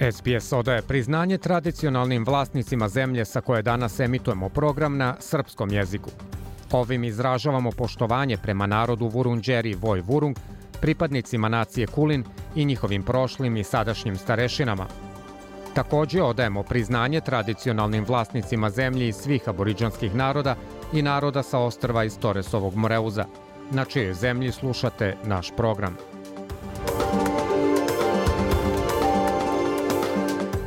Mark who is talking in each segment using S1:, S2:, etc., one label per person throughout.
S1: SBS odaje priznanje tradicionalnim vlasnicima zemlje sa koje danas emitujemo program na srpskom jeziku. Ovim izražavamo poštovanje prema narodu Vurunđeri Voj Vurung, pripadnicima nacije Kulin i njihovim prošlim i sadašnjim starešinama. Takođe odajemo priznanje tradicionalnim vlasnicima zemlje iz svih aboriđanskih naroda i naroda sa ostrva iz Toresovog Moreuza, na čijoj zemlji slušate naš program.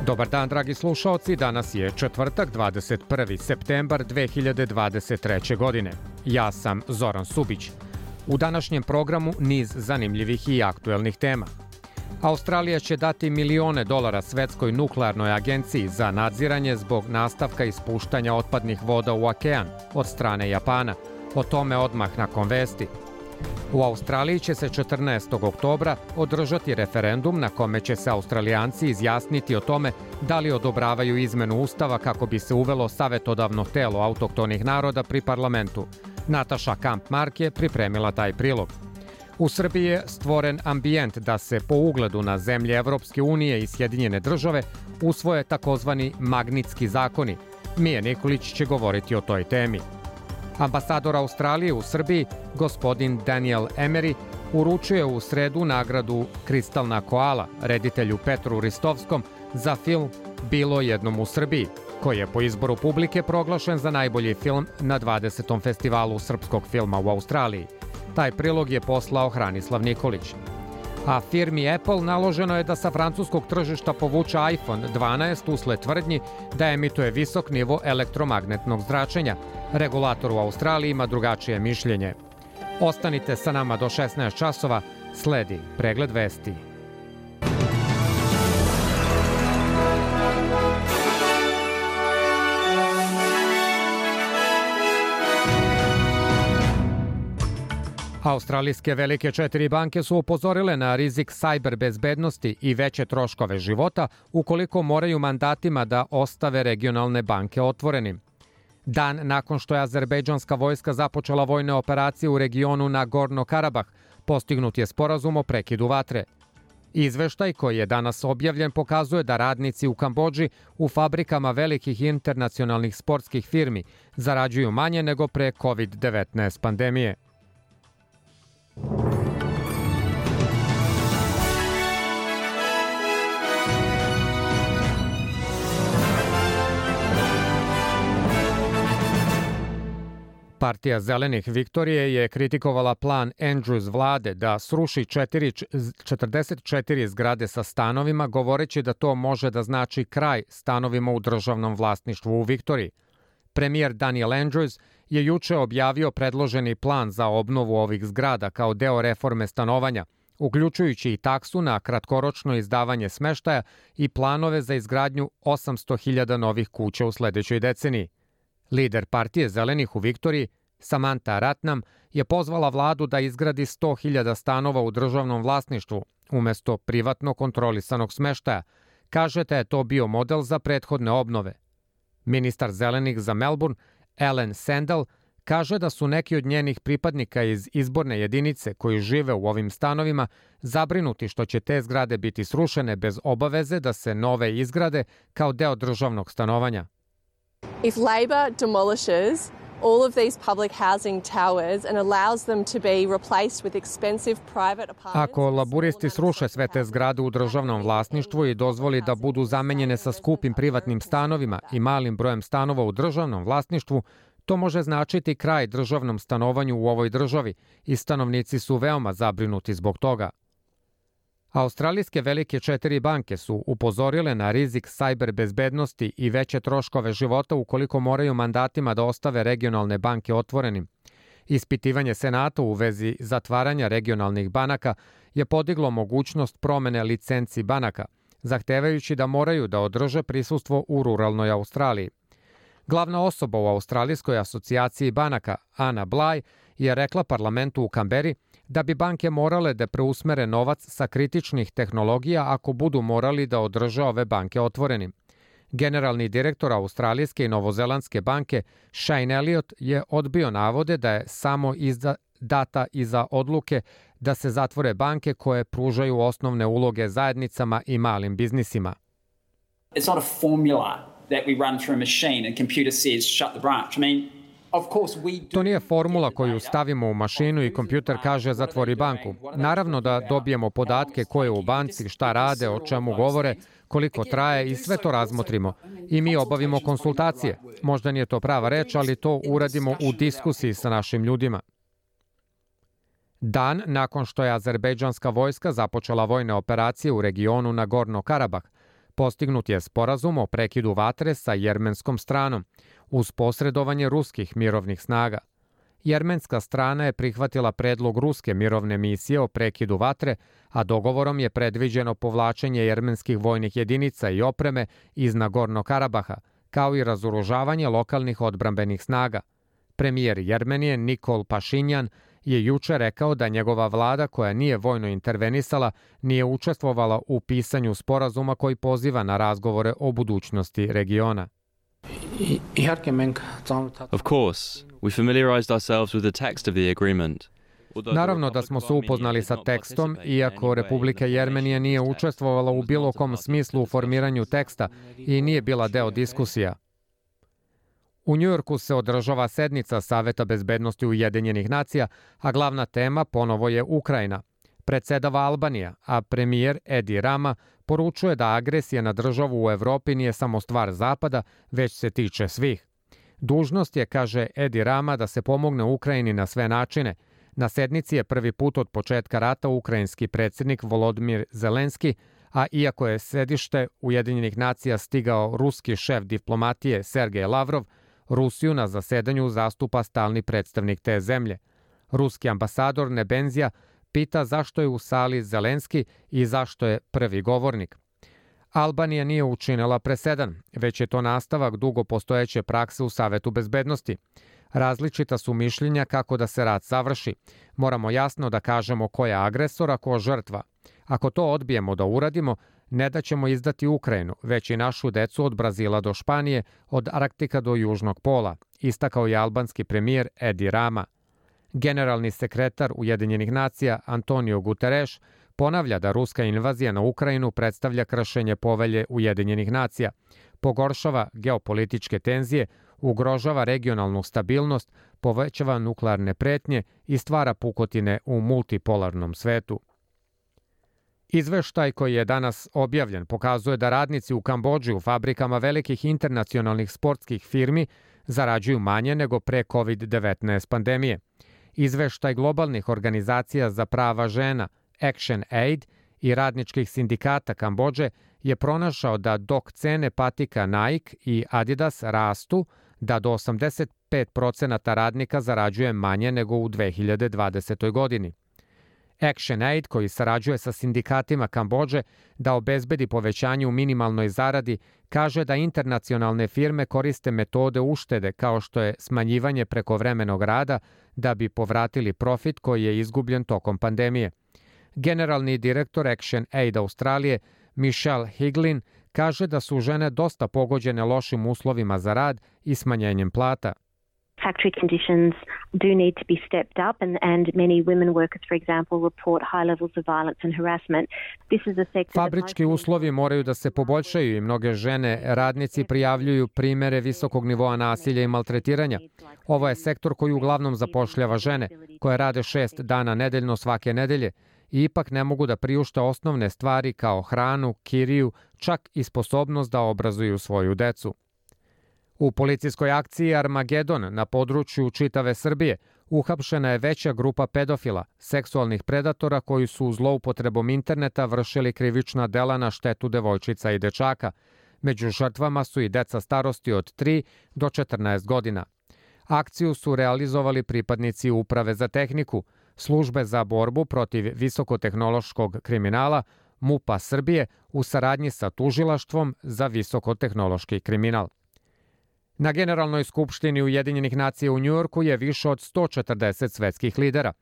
S1: Dobar dan, dragi slušaoci. Danas je četvrtak, 21. septembar 2023. godine. Ja sam Zoran Subić. U današnjem programu niz zanimljivih i aktuelnih tema. Australija će dati milione dolara Svetskoj nuklearnoj agenciji za nadziranje zbog nastavka ispuštanja otpadnih voda u okean od strane Japana. O tome odmah nakon vesti. U Australiji će se 14. oktobra održati referendum na kome će se Australijanci izjasniti o tome da li odobravaju izmenu ustava kako bi se uvelo savetodavno telo autoktonih naroda pri parlamentu. Nataša Kampmark je pripremila taj prilog. U Srbiji je stvoren ambijent da se po ugledu na zemlje Evropske unije i Sjedinjene države usvoje takozvani magnitski zakoni. Mije Nikolić će govoriti o toj temi. Ambasador Australije u Srbiji, gospodin Daniel Emery, uručuje u sredu nagradu Kristalna koala reditelju Petru Ristovskom za film Bilo jednom u Srbiji, koji je po izboru publike proglašen za najbolji film na 20. festivalu srpskog filma u Australiji. Taj prilog je poslao Hranislav Nikolić. A firmi Apple naloženo je da sa francuskog tržišta povuče iPhone 12 usled tvrdnji da emituje visok nivo elektromagnetnog zračenja. Regulator u Australiji ima drugačije mišljenje. Ostanite sa nama do 16 časova, sledi pregled vesti. Australijske velike četiri banke su upozorile na rizik sajber bezbednosti i veće troškove života ukoliko moraju mandatima da ostave regionalne banke otvorenim. Dan nakon što je azerbejdžanska vojska započela vojne operacije u regionu na Gorno-Karabah, postignut je sporazum o prekidu vatre. Izveštaj koji je danas objavljen pokazuje da radnici u Kambođi u fabrikama velikih internacionalnih sportskih firmi zarađuju manje nego pre COVID-19 pandemije. Partija Zelenih Viktorije je kritikovala plan Andrews vlade da sruši 4, 44 zgrade sa stanovima, govoreći da to može da znači kraj stanovima u državnom vlasništvu u Viktoriji. Premijer Daniel Andrews je juče objavio predloženi plan za obnovu ovih zgrada kao deo reforme stanovanja, uključujući i taksu na kratkoročno izdavanje smeštaja i planove za izgradnju 800.000 novih kuća u sledećoj deceniji. Lider partije Zelenih u Viktoriji, Samantha Ratnam, je pozvala vladu da izgradi 100.000 stanova u državnom vlasništvu umesto privatno kontrolisanog smeštaja. Kažete je to bio model za prethodne obnove. Ministar Zelenih za Melbourne, Ellen Sandel, kaže da su neki od njenih pripadnika iz izborne jedinice koji žive u ovim stanovima zabrinuti što će te zgrade biti srušene bez obaveze da se nove izgrade kao deo državnog stanovanja.
S2: If Labor demolishes all of these public housing towers and allows them to be replaced with expensive private apartments.
S1: Ako laburisti sruše sve te zgrade u državnom vlasništvu i dozvoli da budu zamenjene sa skupim privatnim stanovima i malim brojem stanova u državnom vlasništvu, to može značiti kraj državnom stanovanju u ovoj državi i stanovnici su veoma zabrinuti zbog toga. Australijske velike četiri banke su upozorile na rizik sajber bezbednosti i veće troškove života ukoliko moraju mandatima da ostave regionalne banke otvorenim. Ispitivanje Senata u vezi zatvaranja regionalnih banaka je podiglo mogućnost promene licenci banaka, zahtevajući da moraju da održe prisustvo u ruralnoj Australiji. Glavna osoba u Australijskoj asocijaciji banaka, Ana Blaj, je rekla parlamentu u Kamberi da bi banke morale da preusmere novac sa kritičnih tehnologija ako budu morali da održe ove banke otvorenim. Generalni direktor Australijske i Novozelandske banke Shane Elliot je odbio navode da je samo izda, data iza odluke da se zatvore banke koje pružaju osnovne uloge zajednicama i malim biznisima. It's not a formula that we run through a machine and computer says shut the branch. I mean, To nije formula koju stavimo u mašinu i kompjuter kaže zatvori banku. Naravno da dobijemo podatke ko je u banci, šta rade, o čemu govore, koliko traje i sve to razmotrimo. I mi obavimo konsultacije. Možda nije to prava reč, ali to uradimo u diskusiji sa našim ljudima. Dan nakon što je azerbejdžanska vojska započela vojne operacije u regionu na Gorno Karabah, postignut je sporazum o prekidu vatre sa jermenskom stranom, uz posredovanje ruskih mirovnih snaga. Jermenska strana je prihvatila predlog ruske mirovne misije o prekidu vatre, a dogovorom je predviđeno povlačenje jermenskih vojnih jedinica i opreme iz Nagorno Karabaha, kao i razoružavanje lokalnih odbrambenih snaga. Premijer Jermenije Nikol Pašinjan je juče rekao da njegova vlada, koja nije vojno intervenisala, nije učestvovala u pisanju sporazuma koji poziva na razgovore o budućnosti regiona.
S3: Of course, we familiarized ourselves with the text of the agreement.
S1: Naravno da smo se upoznali sa tekstom, iako Republika Jermenija nije učestvovala u bilo kom smislu u formiranju teksta i nije bila deo diskusija. U Njujorku se održava sednica Saveta bezbednosti Ujedinjenih nacija, a glavna tema ponovo je Ukrajina. Predsedava Albanija, a premijer Edi Rama poručuje da agresija na državu u Evropi nije samo stvar Zapada, već se tiče svih. Dužnost je, kaže Edi Rama, da se pomogne Ukrajini na sve načine. Na sednici je prvi put od početka rata ukrajinski predsednik Volodimir Zelenski, a iako je sedište Ujedinjenih nacija stigao ruski šef diplomatije Sergej Lavrov, Rusiju na zasedanju zastupa stalni predstavnik te zemlje. Ruski ambasador Nebenzija pita zašto je u sali Zelenski i zašto je prvi govornik. Albanija nije učinila presedan, već je to nastavak dugo postojeće prakse u Savetu bezbednosti. Različita su mišljenja kako da se rat završi. Moramo jasno da kažemo ko je agresor, a ko žrtva. Ako to odbijemo da uradimo, ne da ćemo izdati Ukrajinu, već i našu decu od Brazila do Španije, od Arktika do Južnog pola, istakao je albanski premijer Edi Rama. Generalni sekretar Ujedinjenih nacija Antonio Guterres ponavlja da ruska invazija na Ukrajinu predstavlja kršenje povelje Ujedinjenih nacija, pogoršava geopolitičke tenzije, ugrožava regionalnu stabilnost, povećava nuklearne pretnje i stvara pukotine u multipolarnom svetu. Izveštaj koji je danas objavljen pokazuje da radnici u Kambođi u fabrikama velikih internacionalnih sportskih firmi zarađuju manje nego pre COVID-19 pandemije. Izveštaj globalnih organizacija za prava žena Action Aid i radničkih sindikata Kambođe je pronašao da dok cene patika Nike i Adidas rastu, da do 85% radnika zarađuje manje nego u 2020. godini. Action Aid, koji sarađuje sa sindikatima Kambođe da obezbedi povećanje u minimalnoj zaradi, kaže da internacionalne firme koriste metode uštede kao što je smanjivanje prekovremenog rada da bi povratili profit koji je izgubljen tokom pandemije. Generalni direktor Action Aid Australije Michelle Higlin kaže da su žene dosta pogođene lošim uslovima za rad i smanjenjem plata
S4: factory conditions do need to be stepped up, and, and many women workers, for example, report high levels of violence and harassment. This is a sector
S1: Fabrički uslovi moraju da se poboljšaju i mnoge žene radnici prijavljuju primere visokog nivoa nasilja i maltretiranja. Ovo je sektor koji uglavnom zapošljava žene, koje rade šest dana nedeljno svake nedelje i ipak ne mogu da priušte osnovne stvari kao hranu, kiriju, čak i sposobnost da obrazuju svoju decu. U policijskoj akciji Armagedon na području čitave Srbije uhapšena je veća grupa pedofila, seksualnih predatora koji su zloupotrebom interneta vršili krivična dela na štetu devojčica i dečaka. Među žrtvama su i deca starosti od 3 do 14 godina. Akciju su realizovali pripadnici Uprave za tehniku, službe za borbu protiv visokotehnološkog kriminala, MUPA Srbije u saradnji sa tužilaštvom za visokotehnološki kriminal. Na Generalnoj skupštini Ujedinjenih nacija u Njujorku je više od 140 svetskih lidera.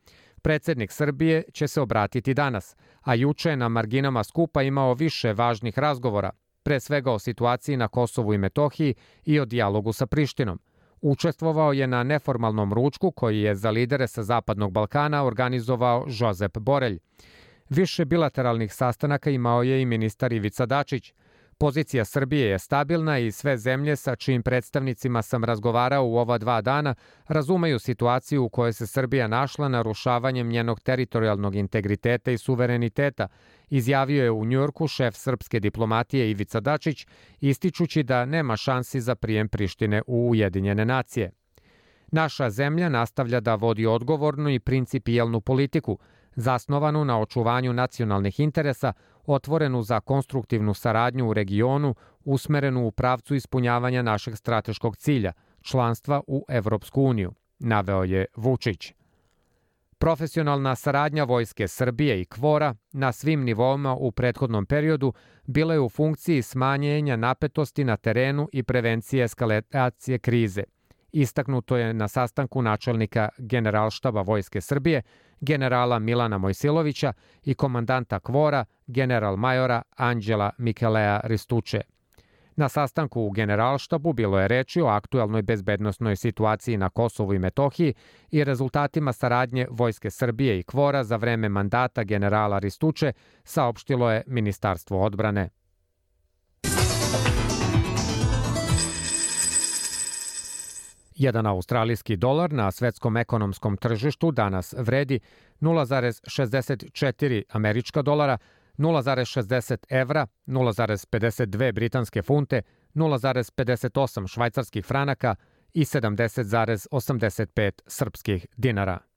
S1: Predsednik Srbije će se obratiti danas, a juče na marginama skupa imao više važnih razgovora, pre svega o situaciji na Kosovu i Metohiji i o dijalogu sa Prištinom. Učestvovao je na neformalnom ručku koji je za lidere sa Zapadnog Balkana organizovao Žozep Borelj. Više bilateralnih sastanaka imao je i ministar Ivica Dačić – Pozicija Srbije je stabilna i sve zemlje sa čijim predstavnicima sam razgovarao u ova dva dana razumeju situaciju u kojoj se Srbija našla narušavanjem njenog teritorijalnog integriteta i suvereniteta, izjavio je u Njujorku šef srpske diplomatije Ivica Dačić, ističući da nema šansi za prijem Prištine u Ujedinjene nacije. Naša zemlja nastavlja da vodi odgovornu i principijelnu politiku, zasnovanu na očuvanju nacionalnih interesa, otvorenu za konstruktivnu saradnju u regionu, usmerenu u pravcu ispunjavanja našeg strateškog cilja, članstva u Evropsku uniju, naveo je Vučić. Profesionalna saradnja Vojske Srbije i Kvora na svim nivoima u prethodnom periodu bila je u funkciji smanjenja napetosti na terenu i prevencije eskalacije krize. Istaknuto je na sastanku načelnika Generalštaba Vojske Srbije generala Milana Mojsilovića i komandanta Kvora, general majora Anđela Mikelea Ristuče. Na sastanku u Generalštabu bilo je reči o aktuelnoj bezbednostnoj situaciji na Kosovu i Metohiji i rezultatima saradnje Vojske Srbije i Kvora za vreme mandata generala Ristuče, saopštilo je Ministarstvo odbrane. Jedan australijski dolar na svetskom ekonomskom tržištu danas vredi 0,64 američka dolara, 0,60 evra, 0,52 britanske funte, 0,58 švajcarskih franaka i 70,85 srpskih dinara.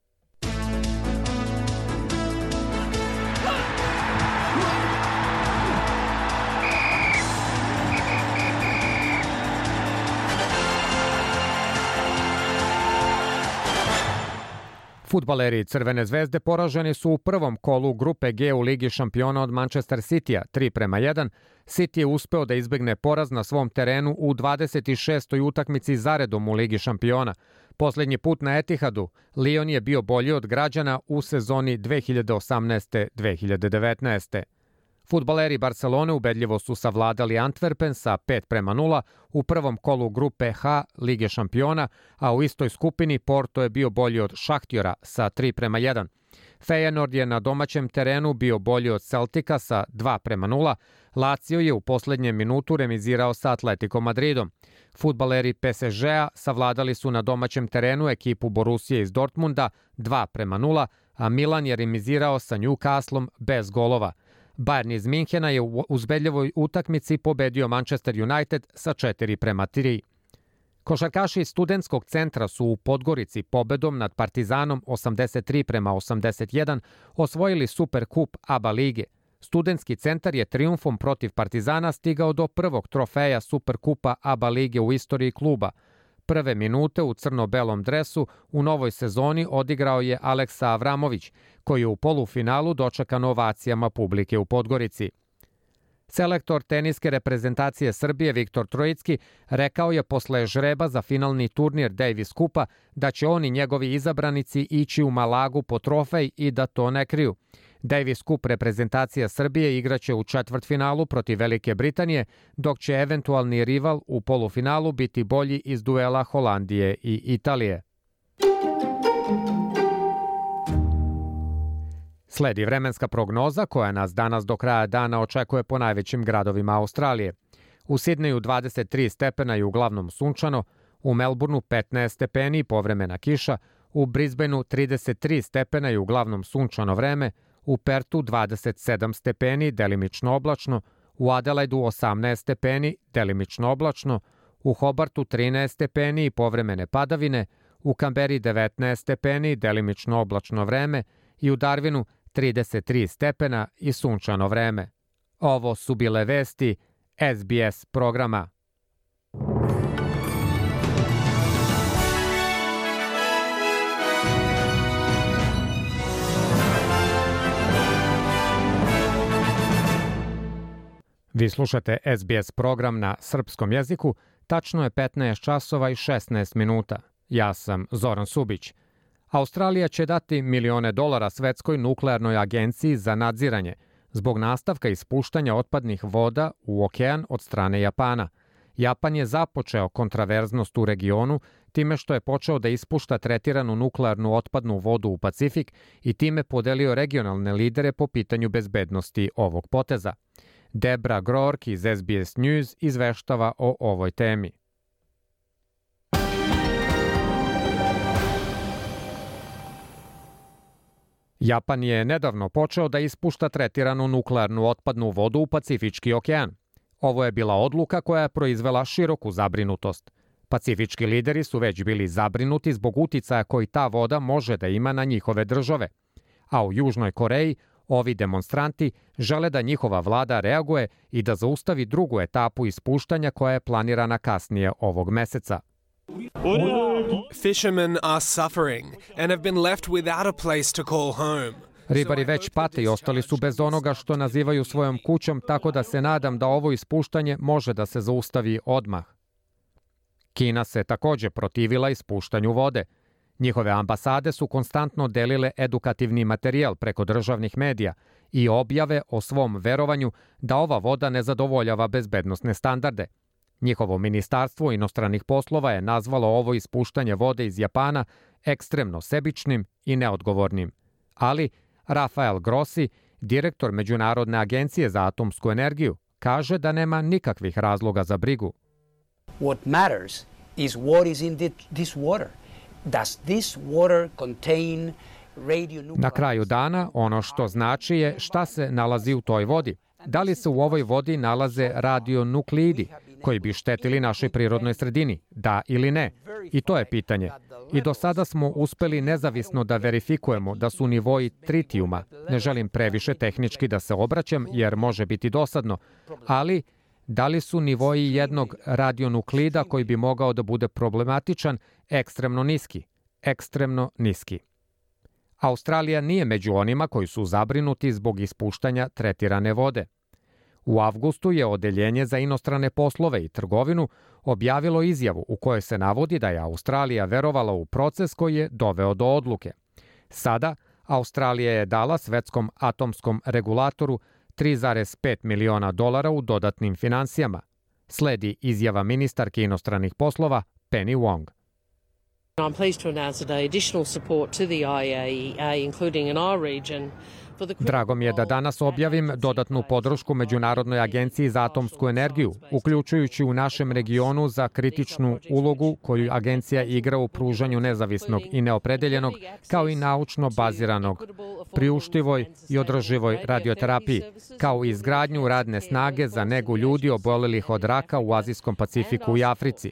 S1: Futbaleri Crvene zvezde poraženi su u prvom kolu grupe G u Ligi šampiona od Manchester City-a 3 prema 1. City je uspeo da izbegne poraz na svom terenu u 26. utakmici zaredom u Ligi šampiona. Poslednji put na Etihadu, Lyon je bio bolji od građana u sezoni 2018-2019. Futbaleri Barcelone ubedljivo su savladali Antwerpen sa 5 prema 0 u prvom kolu grupe H Lige šampiona, a u istoj skupini Porto je bio bolji od Šahtjora sa 3 prema 1. Feyenoord je na domaćem terenu bio bolji od Celtica sa 2 prema 0. Lazio je u poslednjem minutu remizirao sa Atletico Madridom. Futbaleri PSG-a savladali su na domaćem terenu ekipu Borusije iz Dortmunda 2 prema 0, a Milan je remizirao sa Newcastlom bez golova. Bayern iz Minhena je u uzbedljivoj utakmici pobedio Manchester United sa 4 prema 3. Košarkaši studentskog centra su u Podgorici pobedom nad Partizanom 83 prema 81 osvojili Superkup ABA lige. Studentski centar je triumfom protiv Partizana stigao do prvog trofeja Superkupa ABA lige u istoriji kluba – Prve minute u crno-belom dresu u novoj sezoni odigrao je Aleksa Avramović, koji je u polufinalu dočekan ovacijama publike u Podgorici. Selektor teniske reprezentacije Srbije Viktor Trojicki rekao je posle žreba za finalni turnir Davis Kupa da će oni njegovi izabranici ići u Malagu po trofej i da to ne kriju. Davis Cup reprezentacija Srbije igraće u četvrtfinalu protiv Velike Britanije, dok će eventualni rival u polufinalu biti bolji iz duela Holandije i Italije. Sledi vremenska prognoza koja nas danas do kraja dana očekuje po najvećim gradovima Australije. U Sidneju 23 stepena i uglavnom sunčano, u Melbourneu 15 stepeni i povremena kiša, u Brisbaneu 33 stepena i uglavnom sunčano vreme, u Pertu 27 stepeni, delimično oblačno, u Adelaidu 18 stepeni, delimično oblačno, u Hobartu 13 stepeni i povremene padavine, u Kamberi 19 stepeni, delimično oblačno vreme i u Darwinu 33 stepena i sunčano vreme. Ovo su bile vesti SBS programa. Vi slušate SBS program na srpskom jeziku Tačno je 15 časova i 16 minuta. Ja sam Zoran Subić. Australija će dati milione dolara Svetskoj nuklearnoj agenciji za nadziranje zbog nastavka ispuštanja otpadnih voda u okean od strane Japana. Japan je započeo kontraverznost u regionu time što je počeo da ispušta tretiranu nuklearnu otpadnu vodu u Pacifik i time podelio regionalne lidere po pitanju bezbednosti ovog poteza. Debra Grork iz SBS News izveštava o ovoj temi. Japan je nedavno počeo da ispušta tretiranu nuklearnu otpadnu vodu u Pacifički okean. Ovo je bila odluka koja je proizvela široku zabrinutost. Pacifički lideri su već bili zabrinuti zbog uticaja koji ta voda može da ima na njihove države. A u Južnoj Koreji ovi demonstranti žele da njihova vlada reaguje i da zaustavi drugu etapu ispuštanja koja je planirana kasnije ovog meseca.
S5: Fishermen are suffering and have been left without a place to call home.
S1: Ribari već pate i ostali su bez onoga što nazivaju svojom kućom, tako da se nadam da ovo ispuštanje može da se zaustavi odmah. Kina se takođe protivila ispuštanju vode. Njihove ambasade su konstantno delile edukativni materijal preko državnih medija i objave o svom verovanju da ova voda ne zadovoljava bezbednostne standarde. Njihovo ministarstvo inostranih poslova je nazvalo ovo ispuštanje vode iz Japana ekstremno sebičnim i neodgovornim. Ali Rafael Grossi, direktor Međunarodne agencije za atomsku energiju, kaže da nema nikakvih razloga za brigu.
S6: What matters is what is in this water. Does this water contain
S1: Na kraju dana ono što znači je šta se nalazi u toj vodi. Da li se u ovoj vodi nalaze radionukleidi koji bi štetili našoj prirodnoj sredini? Da ili ne? I to je pitanje. I do sada smo uspeli nezavisno da verifikujemo da su nivoji tritijuma. Ne želim previše tehnički da se obraćam jer može biti dosadno, ali da li su nivoji jednog radionuklida koji bi mogao da bude problematičan ekstremno niski? Ekstremno niski. Australija nije među onima koji su zabrinuti zbog ispuštanja tretirane vode. U avgustu je Odeljenje za inostrane poslove i trgovinu objavilo izjavu u kojoj se navodi da je Australija verovala u proces koji je doveo do odluke. Sada, Australija je dala svetskom atomskom regulatoru 3,5 miliona dolara u dodatnim financijama. Sledi izjava ministarke inostranih poslova Penny Wong.
S7: I'm pleased to announce today additional support to the IAEA, including in our region,
S1: Drago mi je da danas objavim dodatnu podršku Međunarodnoj agenciji za atomsku energiju, uključujući u našem regionu za kritičnu ulogu koju agencija igra u pružanju nezavisnog i neopredeljenog, kao i naučno baziranog, priuštivoj i održivoj radioterapiji, kao i izgradnju radne snage za negu ljudi obolelih od raka u Azijskom Pacifiku i Africi.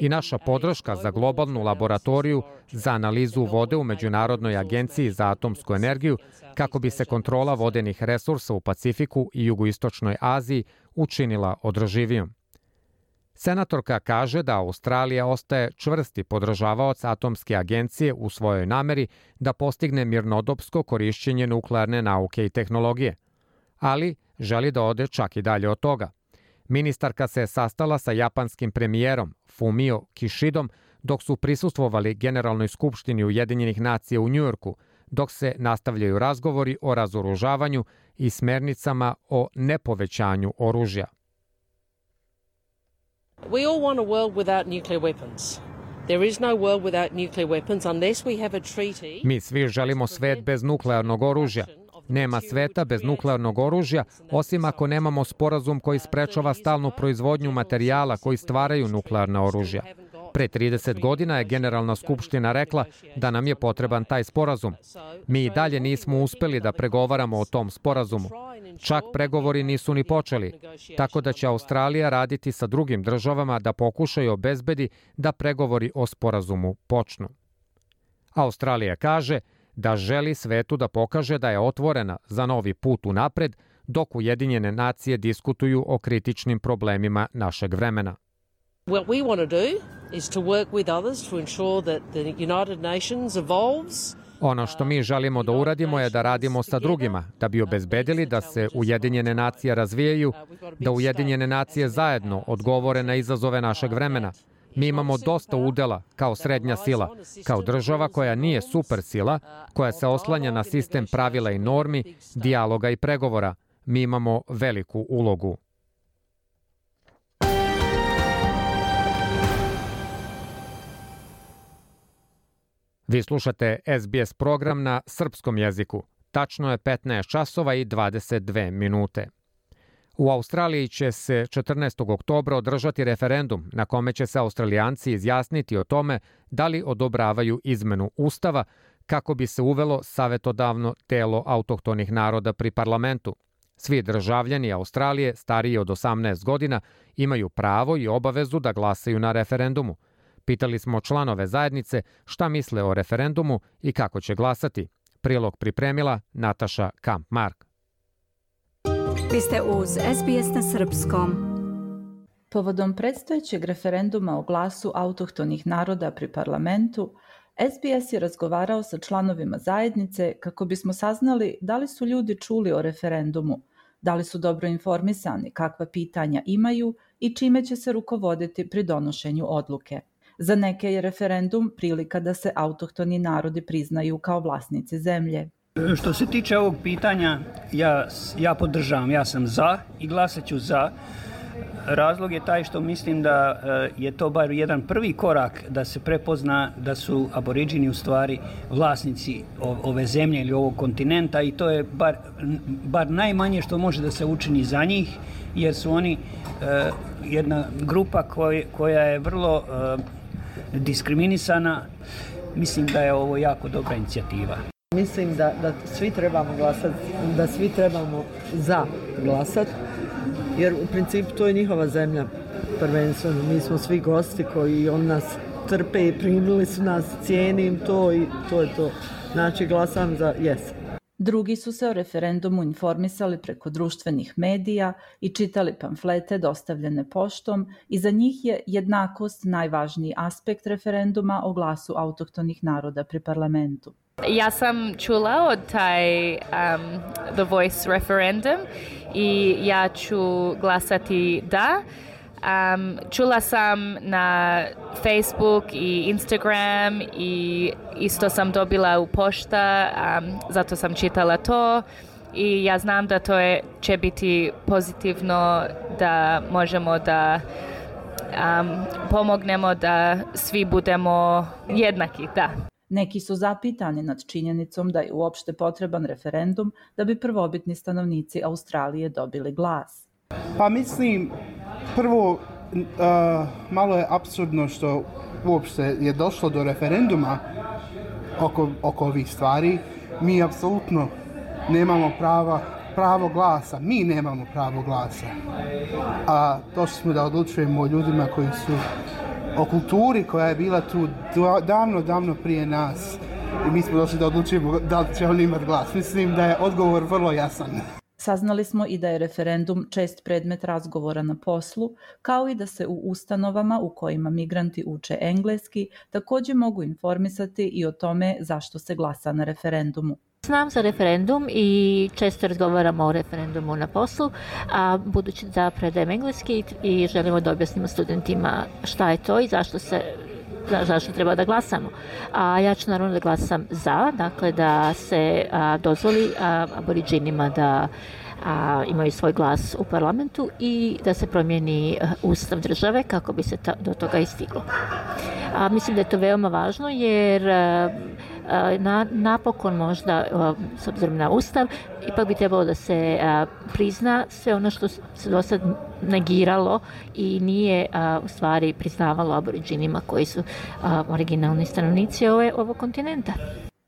S1: I naša podrška za globalnu laboratoriju za analizu vode u Međunarodnoj agenciji za atomsku energiju kako bi se kontrola vodenih resursa u Pacifiku i jugoistočnoj Aziji učinila održivijom. Senatorka kaže da Australija ostaje čvrsti podržavaoc atomske agencije u svojoj nameri da postigne mirnodopsko korišćenje nuklearne nauke i tehnologije, ali želi da ode čak i dalje od toga. Ministarka se sastala sa japanskim premijerom Fumio Kishidom dok su prisustvovali Generalnoj skupštini Ujedinjenih nacija u Njujorku, dok se nastavljaju razgovori o razoružavanju i smernicama o nepovećanju oružja.
S7: We all want a world without nuclear weapons. There is no world without nuclear weapons unless we have a treaty.
S1: Mi svi želimo svet bez nuklearnog oružja. Nema sveta bez nuklearnog oružja, osim ako nemamo sporazum koji sprečava stalnu proizvodnju materijala koji stvaraju nuklearna oružja. Pre 30 godina je Generalna skupština rekla da nam je potreban taj sporazum. Mi i dalje nismo uspeli da pregovaramo o tom sporazumu. Čak pregovori nisu ni počeli, tako da će Australija raditi sa drugim državama da pokušaju obezbedi da pregovori o sporazumu počnu. Australija kaže da želi svetu da pokaže da je otvorena za novi put u napred, dok Ujedinjene nacije diskutuju o kritičnim problemima našeg vremena.
S7: What we want to do is to work with others to ensure that the United Nations evolves
S1: Ono što mi želimo da uradimo je da radimo sa drugima, da bi obezbedili da se Ujedinjene nacije razvijaju, da Ujedinjene nacije zajedno odgovore na izazove našeg vremena. Mi imamo dosta udela kao srednja sila, kao država koja nije super sila, koja se oslanja na sistem pravila i normi, dijaloga i pregovora. Mi imamo veliku ulogu. Vi slušate SBS program na srpskom jeziku. Tačno je 15 časova i 22 minute. U Australiji će se 14. oktobra održati referendum na kome će se Australijanci izjasniti o tome da li odobravaju izmenu Ustava kako bi se uvelo savetodavno telo autohtonih naroda pri parlamentu. Svi državljani Australije stariji od 18 godina imaju pravo i obavezu da glasaju na referendumu. Pitali smo članove zajednice šta misle o referendumu i kako će glasati. Prilog pripremila Nataša Kamp-Mark.
S8: Vi ste uz SBS na Srpskom.
S9: Povodom predstojećeg referenduma o glasu autohtonih naroda pri parlamentu, SBS je razgovarao sa članovima zajednice kako bismo saznali da li su ljudi čuli o referendumu, da li su dobro informisani, kakva pitanja imaju i čime će se rukovoditi pri donošenju odluke. Za neke je referendum prilika da se autohtoni narodi priznaju kao vlasnici zemlje.
S10: Što se tiče ovog pitanja, ja, ja podržavam, ja sam za i glasat ću za. Razlog je taj što mislim da e, je to bar jedan prvi korak da se prepozna da su aboriđini u stvari vlasnici ove zemlje ili ovog kontinenta i to je bar, bar najmanje što može da se učini za njih jer su oni e, jedna grupa koj, koja je vrlo e, diskriminisana. Mislim da je ovo jako dobra inicijativa.
S11: Mislim da, da svi trebamo glasati, da svi trebamo za glasati, jer u principu to je njihova zemlja prvenstveno. Mi smo svi gosti koji on nas trpe i primili su nas, cijenim to i to je to. Znači glasam za yes.
S9: Drugi su se o referendumu informisali preko društvenih medija i čitali pamflete dostavljene poštom i za njih je jednakost najvažniji aspekt referenduma o glasu autohtonih naroda pri parlamentu.
S12: Ja sam čula od taj um, The Voice referendum i ja ću glasati da. Um, čula sam na Facebook i Instagram i isto sam dobila u pošta, um, zato sam čitala to i ja znam da to je, će biti pozitivno da možemo da um, pomognemo da svi budemo jednaki, da.
S9: Neki su zapitani nad činjenicom da je uopšte potreban referendum da bi prvobitni stanovnici Australije dobili glas.
S13: Pa mislim, prvo, uh, malo je absurdno što uopšte je došlo do referenduma oko, oko ovih stvari. Mi apsolutno nemamo prava, pravo glasa. Mi nemamo pravo glasa. A to smo da odlučujemo o ljudima koji su o kulturi koja je bila tu davno, davno prije nas. I mi smo došli da odlučujemo da li će oni imati glas. Mislim da je odgovor vrlo jasan.
S9: Saznali smo i da je referendum čest predmet razgovora na poslu, kao i da se u ustanovama u kojima migranti uče engleski takođe mogu informisati i o tome zašto se glasa na referendumu.
S14: Znam za referendum i često razgovaramo o referendumu na poslu, a budući da predajem engleski i želimo da objasnimo studentima šta je to i zašto se zašto treba da glasamo. A ja ću naravno da glasam za, dakle da se a, dozvoli a, aboriđinima da a, imaju svoj glas u parlamentu i da se promijeni ustav države kako bi se ta, do toga istiglo. A, mislim da je to veoma važno jer a, na, napokon možda, s obzirom na ustav, ipak bi trebalo da se prizna sve ono što se do sad negiralo i nije u stvari priznavalo aboriđinima koji su originalni stanovnici ove, ovog kontinenta.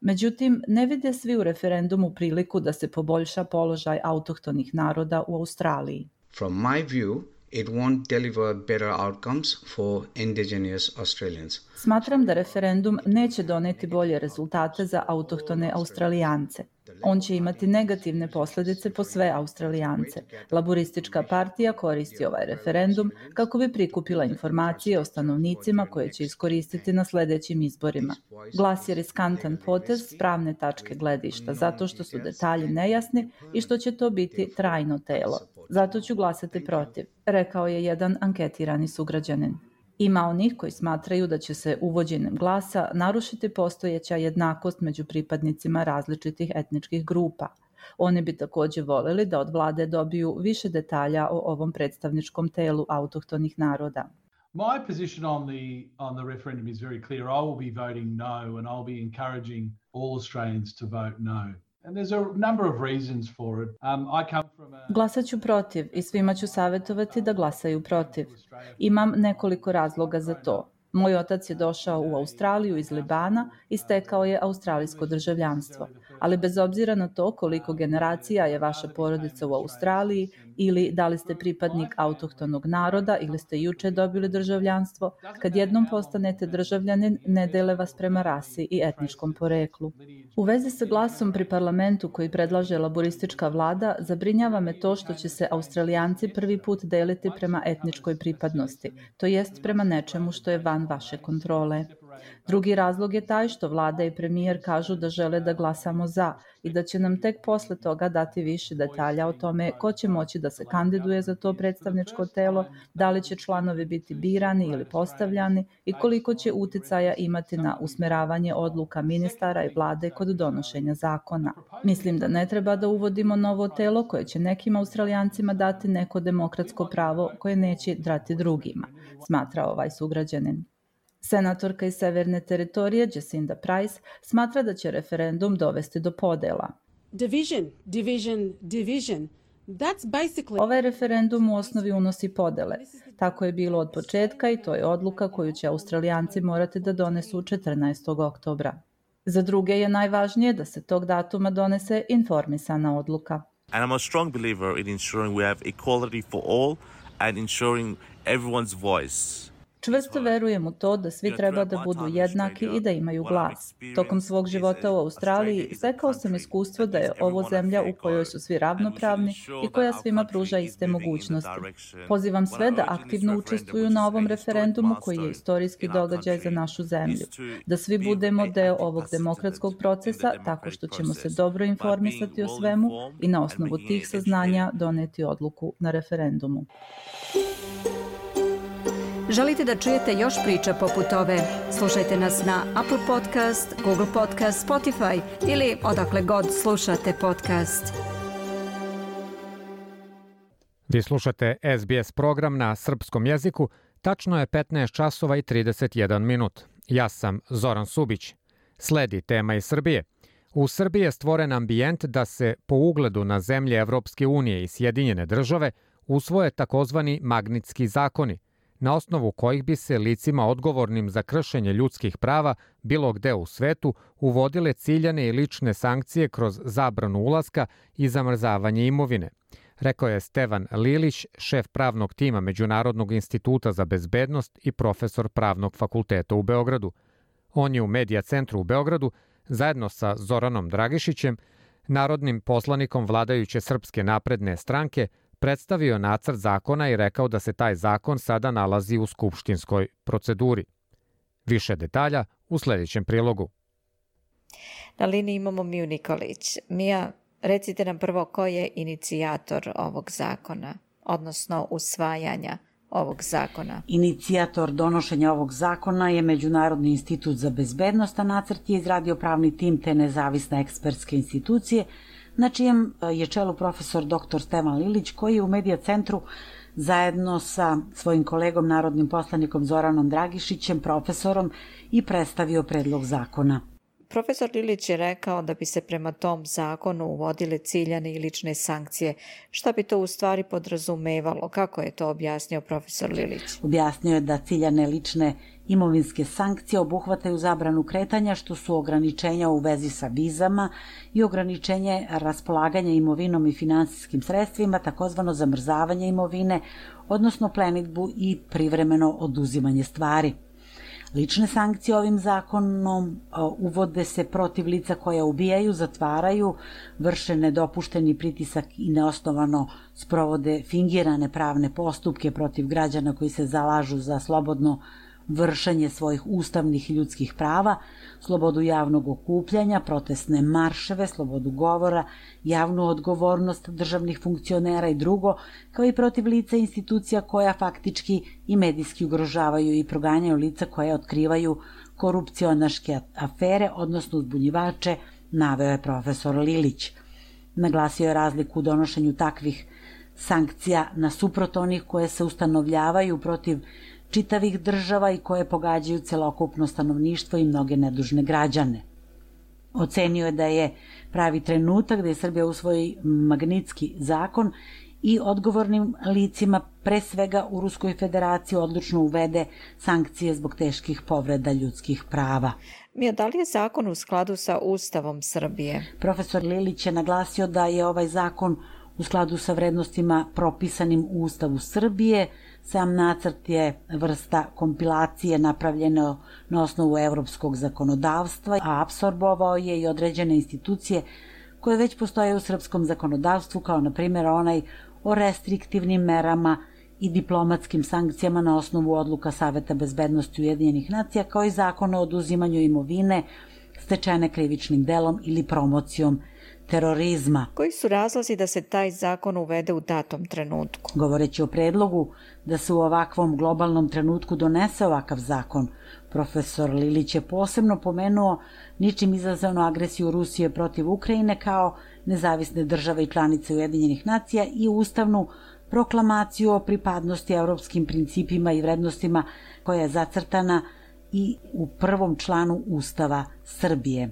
S9: Međutim, ne vide svi u referendumu priliku da se poboljša položaj autohtonih naroda u Australiji.
S15: From my view, it won't deliver better outcomes for indigenous Australians.
S9: Smatram da referendum neće doneti bolje rezultate za autohtone Australijance. On će imati negativne posledice po sve Australijance. Laboristička partija koristi ovaj referendum kako bi prikupila informacije o stanovnicima koje će iskoristiti na sledećim izborima. Glas je riskantan potez s pravne tačke gledišta zato što su detalji nejasni i što će to biti trajno telo. Zato ću glasati protiv, rekao je jedan anketirani sugrađanin. Ima onih koji smatraju da će se uvođenjem glasa narušiti postojeća jednakost među pripadnicima različitih etničkih grupa. Oni bi takođe voleli da od vlade dobiju više detalja o ovom predstavničkom telu autohtonih naroda.
S16: My position on the on the referendum is very clear. I will be voting no and I'll be encouraging all Australians to vote no. Um.
S9: Glasaću protiv i svima ću savjetovati da glasaju protiv. Imam nekoliko razloga za to. Moj otac je došao u Australiju iz Libana i stekao je australijsko državljanstvo. Ali bez obzira na to koliko generacija je vaša porodica u Australiji ili da li ste pripadnik autohtonog naroda ili ste juče dobili državljanstvo, kad jednom postanete državljanin ne dele vas prema rasi i etničkom poreklu. U vezi sa glasom pri parlamentu koji predlaže laboristička vlada, zabrinjava me to što će se Australijanci prvi put deliti prema etničkoj pripadnosti, to jest prema nečemu što je van vaše kontrole. Drugi razlog je taj što vlada i premijer kažu da žele da glasamo za i da će nam tek posle toga dati više detalja o tome ko će moći da se kandiduje za to predstavničko telo, da li će članovi biti birani ili postavljani i koliko će uticaja imati na usmeravanje odluka ministara i vlade kod donošenja zakona. Mislim da ne treba da uvodimo novo telo koje će nekim australijancima dati neko demokratsko pravo koje neće drati drugima, smatra ovaj sugrađanin. Senatorka iz Severne teritorije Jacinda Price smatra da će referendum dovesti do podela.
S17: Division, division, division. That's basically...
S9: Ovaj referendum u osnovi unosi podele. Tako je bilo od početka i to je odluka koju će Australijanci morati da donesu 14. oktobra. Za druge je najvažnije da se tog datuma donese informisana odluka.
S18: And I'm a strong believer in ensuring we have equality for all and ensuring everyone's voice
S9: Čvrsto verujem u to da svi treba da budu jednaki i da imaju glas. Tokom svog života u Australiji stekao sam iskustvo da je ovo zemlja u kojoj su svi ravnopravni i koja svima pruža iste mogućnosti. Pozivam sve da aktivno učestvuju na ovom referendumu koji je istorijski događaj za našu zemlju. Da svi budemo deo ovog demokratskog procesa tako što ćemo se dobro informisati o svemu i na osnovu tih saznanja doneti odluku na referendumu.
S8: Želite da čujete još priča poput ove? Slušajte nas na Apple Podcast, Google Podcast, Spotify ili odakle god slušate podcast.
S1: Vi slušate SBS program na srpskom jeziku. Tačno je 15 časova i 31 minut. Ja sam Zoran Subić. Sledi tema iz Srbije. U Srbiji je stvoren ambijent da se po ugledu na zemlje Evropske unije i Sjedinjene države usvoje takozvani magnitski zakoni – na osnovu kojih bi se licima odgovornim za kršenje ljudskih prava bilo gde u svetu uvodile ciljane i lične sankcije kroz zabranu ulaska i zamrzavanje imovine, rekao je Stevan Lilić, šef pravnog tima Međunarodnog instituta za bezbednost i profesor pravnog fakulteta u Beogradu. On je u Medija centru u Beogradu zajedno sa Zoranom Dragišićem, narodnim poslanikom vladajuće Srpske napredne stranke, predstavio nacrt zakona i rekao da se taj zakon sada nalazi u skupštinskoj proceduri. Više detalja u sledećem prilogu.
S19: Na liniji imamo Miju Nikolić. Mija, recite nam prvo ko je inicijator ovog zakona, odnosno usvajanja ovog zakona.
S20: Inicijator donošenja ovog zakona je Međunarodni institut za bezbednost, a nacrt je izradio pravni tim te nezavisne ekspertske institucije – na čijem e, je čelu profesor dr. Stevan Lilić, koji je u Medija centru zajedno sa svojim kolegom, narodnim poslanikom Zoranom Dragišićem, profesorom, i predstavio predlog zakona.
S19: Profesor Lilić je rekao da bi se prema tom zakonu uvodile ciljane i lične sankcije. Šta bi to u stvari podrazumevalo? Kako je to objasnio profesor Lilić?
S20: Objasnio je da ciljane lične imovinske sankcije obuhvataju zabranu kretanja što su ograničenja u vezi sa vizama i ograničenje raspolaganja imovinom i finansijskim sredstvima, takozvano zamrzavanje imovine, odnosno plenitbu i privremeno oduzimanje stvari Lične sankcije ovim zakonom uvode se protiv lica koja ubijaju, zatvaraju, vrše nedopušteni pritisak i neosnovano sprovode fingirane pravne postupke protiv građana koji se zalažu za slobodno vršenje svojih ustavnih i ljudskih prava, slobodu javnog okupljanja, protestne marševe, slobodu govora, javnu odgovornost državnih funkcionera i drugo, kao i protiv lica institucija koja faktički i medijski ugrožavaju i proganjaju lica koja otkrivaju korupcionaške afere, odnosno uzbunjivače, naveo je profesor Lilić. Naglasio je razliku u donošenju takvih sankcija nasuprot onih koje se ustanovljavaju protiv čitavih država i koje pogađaju celokupno stanovništvo i mnoge nedužne građane. Ocenio je da je pravi trenutak da je Srbija usvoji magnitski zakon i odgovornim licima, pre svega u Ruskoj federaciji, odlučno uvede sankcije zbog teških povreda ljudskih prava.
S19: Mija, da li je zakon u skladu sa Ustavom Srbije?
S20: Profesor Lilić je naglasio da je ovaj zakon u skladu sa vrednostima propisanim u Ustavu Srbije, Sam nacrt je vrsta kompilacije napravljeno na osnovu evropskog zakonodavstva, a apsorbovao je i određene institucije koje već postoje u srpskom zakonodavstvu, kao na primjer onaj o restriktivnim merama i diplomatskim sankcijama na osnovu odluka Saveta bezbednosti Ujedinjenih nacija, kao i zakon o oduzimanju imovine stečene krivičnim delom ili promocijom terorizma.
S19: Koji su razlozi da se taj zakon uvede u datom trenutku?
S20: Govoreći o predlogu da se u ovakvom globalnom trenutku donese ovakav zakon, profesor Lilić je posebno pomenuo ničim izazvanu agresiju Rusije protiv Ukrajine kao nezavisne države i članice Ujedinjenih nacija i ustavnu proklamaciju o pripadnosti evropskim principima i vrednostima koja je zacrtana i u prvom članu Ustava Srbije.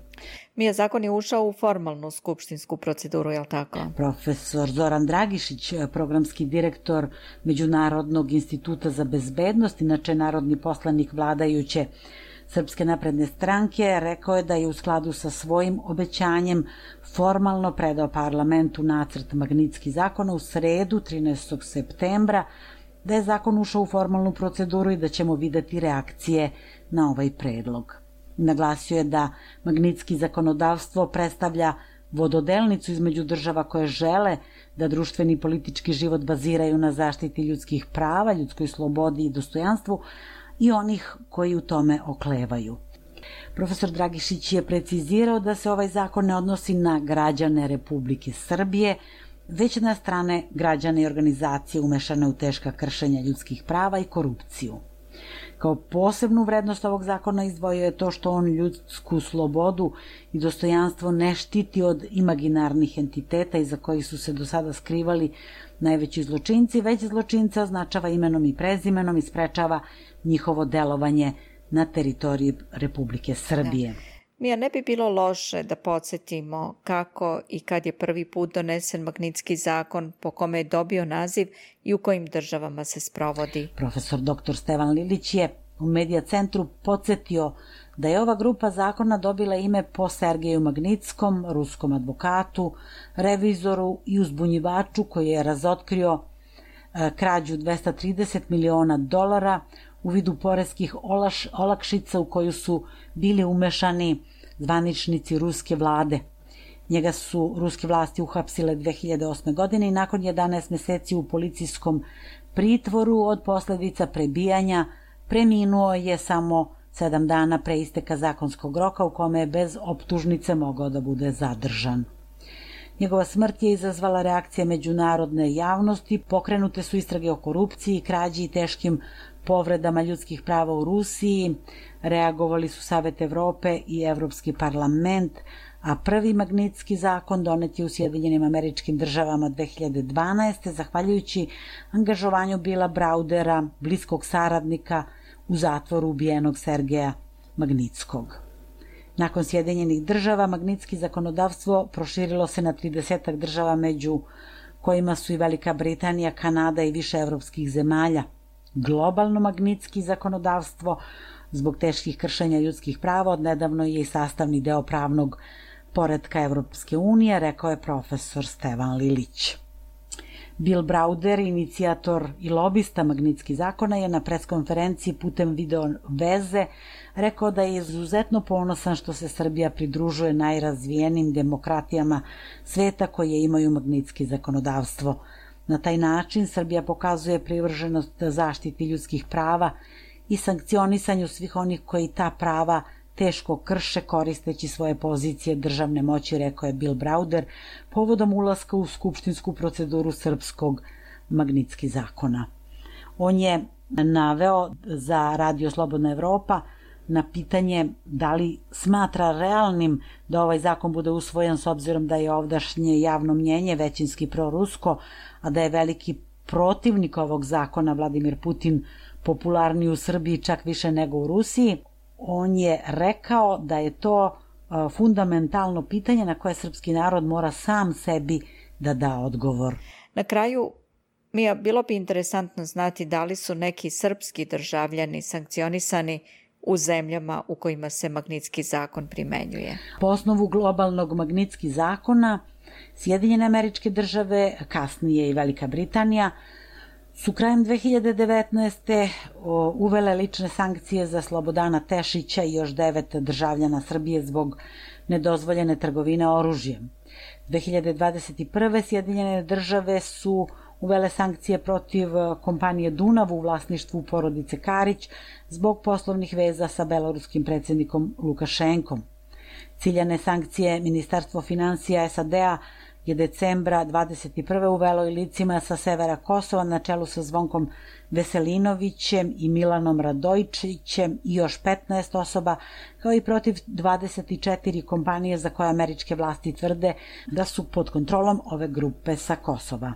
S19: Mija, zakon je ušao u formalnu skupštinsku proceduru, je li tako?
S20: Profesor Zoran Dragišić, programski direktor Međunarodnog instituta za bezbednost, inače narodni poslanik vladajuće Srpske napredne stranke, rekao je da je u skladu sa svojim obećanjem formalno predao parlamentu nacrt Magnitski zakona u sredu 13. septembra, da je zakon ušao u formalnu proceduru i da ćemo videti reakcije na ovaj predlog. Naglasio je da magnitski zakonodavstvo predstavlja vododelnicu između država koje žele da društveni i politički život baziraju na zaštiti ljudskih prava, ljudskoj slobodi i dostojanstvu i onih koji u tome oklevaju. Profesor Dragišić je precizirao da se ovaj zakon ne odnosi na građane Republike Srbije, već na strane građane i organizacije umešane u teška kršenja ljudskih prava i korupciju. Kao posebnu vrednost ovog zakona izdvojio je to što on ljudsku slobodu i dostojanstvo ne štiti od imaginarnih entiteta iza kojih su se do sada skrivali najveći zločinci, već zločinca označava imenom i prezimenom i sprečava njihovo delovanje na teritoriji Republike Srbije. Da.
S19: Mija, ne bi bilo loše da podsjetimo kako i kad je prvi put donesen Magnitski zakon po kome je dobio naziv i u kojim državama se sprovodi.
S20: Profesor dr. Stevan Lilić je u Medija centru podsjetio da je ova grupa zakona dobila ime po Sergeju Magnitskom, ruskom advokatu, revizoru i uzbunjivaču koji je razotkrio e, krađu 230 miliona dolara u vidu poreskih olaš, olakšica u koju su bili umešani zvaničnici ruske vlade. Njega su ruske vlasti uhapsile 2008. godine i nakon 11 meseci u policijskom pritvoru od posledica prebijanja preminuo je samo sedam dana pre isteka zakonskog roka u kome je bez optužnice mogao da bude zadržan. Njegova smrt je izazvala reakcije međunarodne javnosti, pokrenute su istrage o korupciji, krađi i teškim povredama ljudskih prava u Rusiji, reagovali su Savet Evrope i Evropski parlament, a prvi magnitski zakon donet je u Sjedinjenim američkim državama 2012. zahvaljujući angažovanju Bila Braudera, bliskog saradnika u zatvoru ubijenog Sergeja Magnitskog. Nakon Sjedinjenih država, magnitski zakonodavstvo proširilo se na 30 država među kojima su i Velika Britanija, Kanada i više evropskih zemalja – globalno magnitski zakonodavstvo zbog teških kršenja ljudskih prava odnedavno je i sastavni deo pravnog poredka Evropske unije, rekao je profesor Stevan Lilić. Bill Browder, inicijator i lobista Magnitski zakona, je na preskonferenciji putem video veze rekao da je izuzetno ponosan što se Srbija pridružuje najrazvijenim demokratijama sveta koje imaju Magnitski zakonodavstvo. Na taj način Srbija pokazuje privrženost zaštiti ljudskih prava i sankcionisanju svih onih koji ta prava teško krše koristeći svoje pozicije državne moći, rekao je Bill Browder, povodom ulaska u skupštinsku proceduru srpskog Magnitski zakona. On je naveo za Radio Slobodna Evropa na pitanje da li smatra realnim da ovaj zakon bude usvojen s obzirom da je ovdašnje javno mnjenje većinski prorusko, a da je veliki protivnik ovog zakona Vladimir Putin popularniji u Srbiji čak više nego u Rusiji, on je rekao da je to fundamentalno pitanje na koje srpski narod mora sam sebi da da odgovor.
S19: Na kraju, Mija, bilo bi interesantno znati da li su neki srpski državljani sankcionisani u zemljama u kojima se Magnitski zakon primenjuje.
S20: Po osnovu globalnog Magnitski zakona, Sjedinjene američke države, kasnije i Velika Britanija, su krajem 2019. uvele lične sankcije za Slobodana Tešića i još devet državljana Srbije zbog nedozvoljene trgovine oružjem. 2021. Sjedinjene države su uvele sankcije protiv kompanije Dunav u vlasništvu porodice Karić zbog poslovnih veza sa beloruskim predsednikom Lukašenkom. Ciljane sankcije Ministarstvo financija SAD-a je decembra 21. uvelo i licima sa severa Kosova na čelu sa Zvonkom Veselinovićem i Milanom Radojčićem i još 15 osoba, kao i protiv 24 kompanije za koje američke vlasti tvrde da su pod kontrolom ove grupe sa Kosova.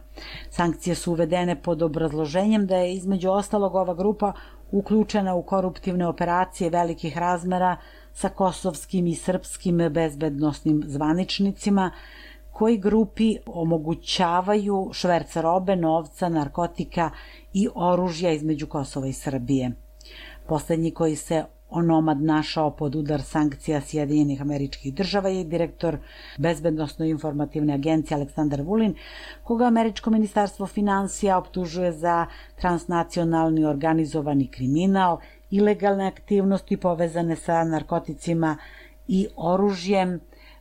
S20: Sankcije su uvedene pod obrazloženjem da je između ostalog ova grupa uključena u koruptivne operacije velikih razmera sa kosovskim i srpskim bezbednostnim zvaničnicima, koji grupi omogućavaju šverca robe, novca, narkotika i oružja između Kosova i Srbije. Poslednji koji se onomad našao pod udar sankcija Sjedinjenih američkih država je direktor Bezbednostno-informativne agencije Aleksandar Vulin, koga Američko ministarstvo financija optužuje za transnacionalni organizovani kriminal, ilegalne aktivnosti povezane sa narkoticima i oružjem,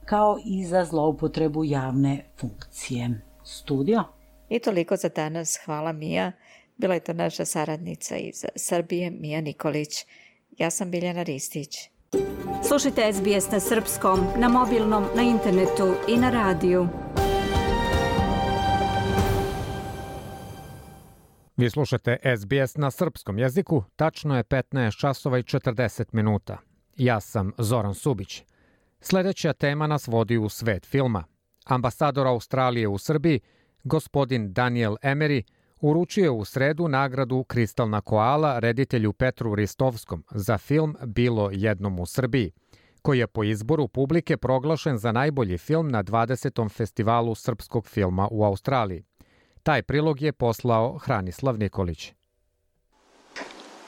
S20: kao i za zloupotrebu javne funkcije. Studio?
S19: I toliko za danas. Hvala Mija. Bila je to naša saradnica iz Srbije, Mija Nikolić. Ja sam Biljana Ristić.
S8: Slušajte SBS na srpskom, na mobilnom, na internetu i na radiju.
S1: Vi slušate SBS na srpskom jeziku, tačno je 15 časova i 40 minuta. Ja sam Zoran Subić. Sledeća tema nas vodi u svet filma. Ambasador Australije u Srbiji, gospodin Daniel Emery, uručio u sredu nagradu Kristalna koala reditelju Petru Ristovskom za film Bilo jednom u Srbiji, koji je po izboru publike proglašen za najbolji film na 20. festivalu srpskog filma u Australiji. Taj prilog je poslao Hranislav Nikolić.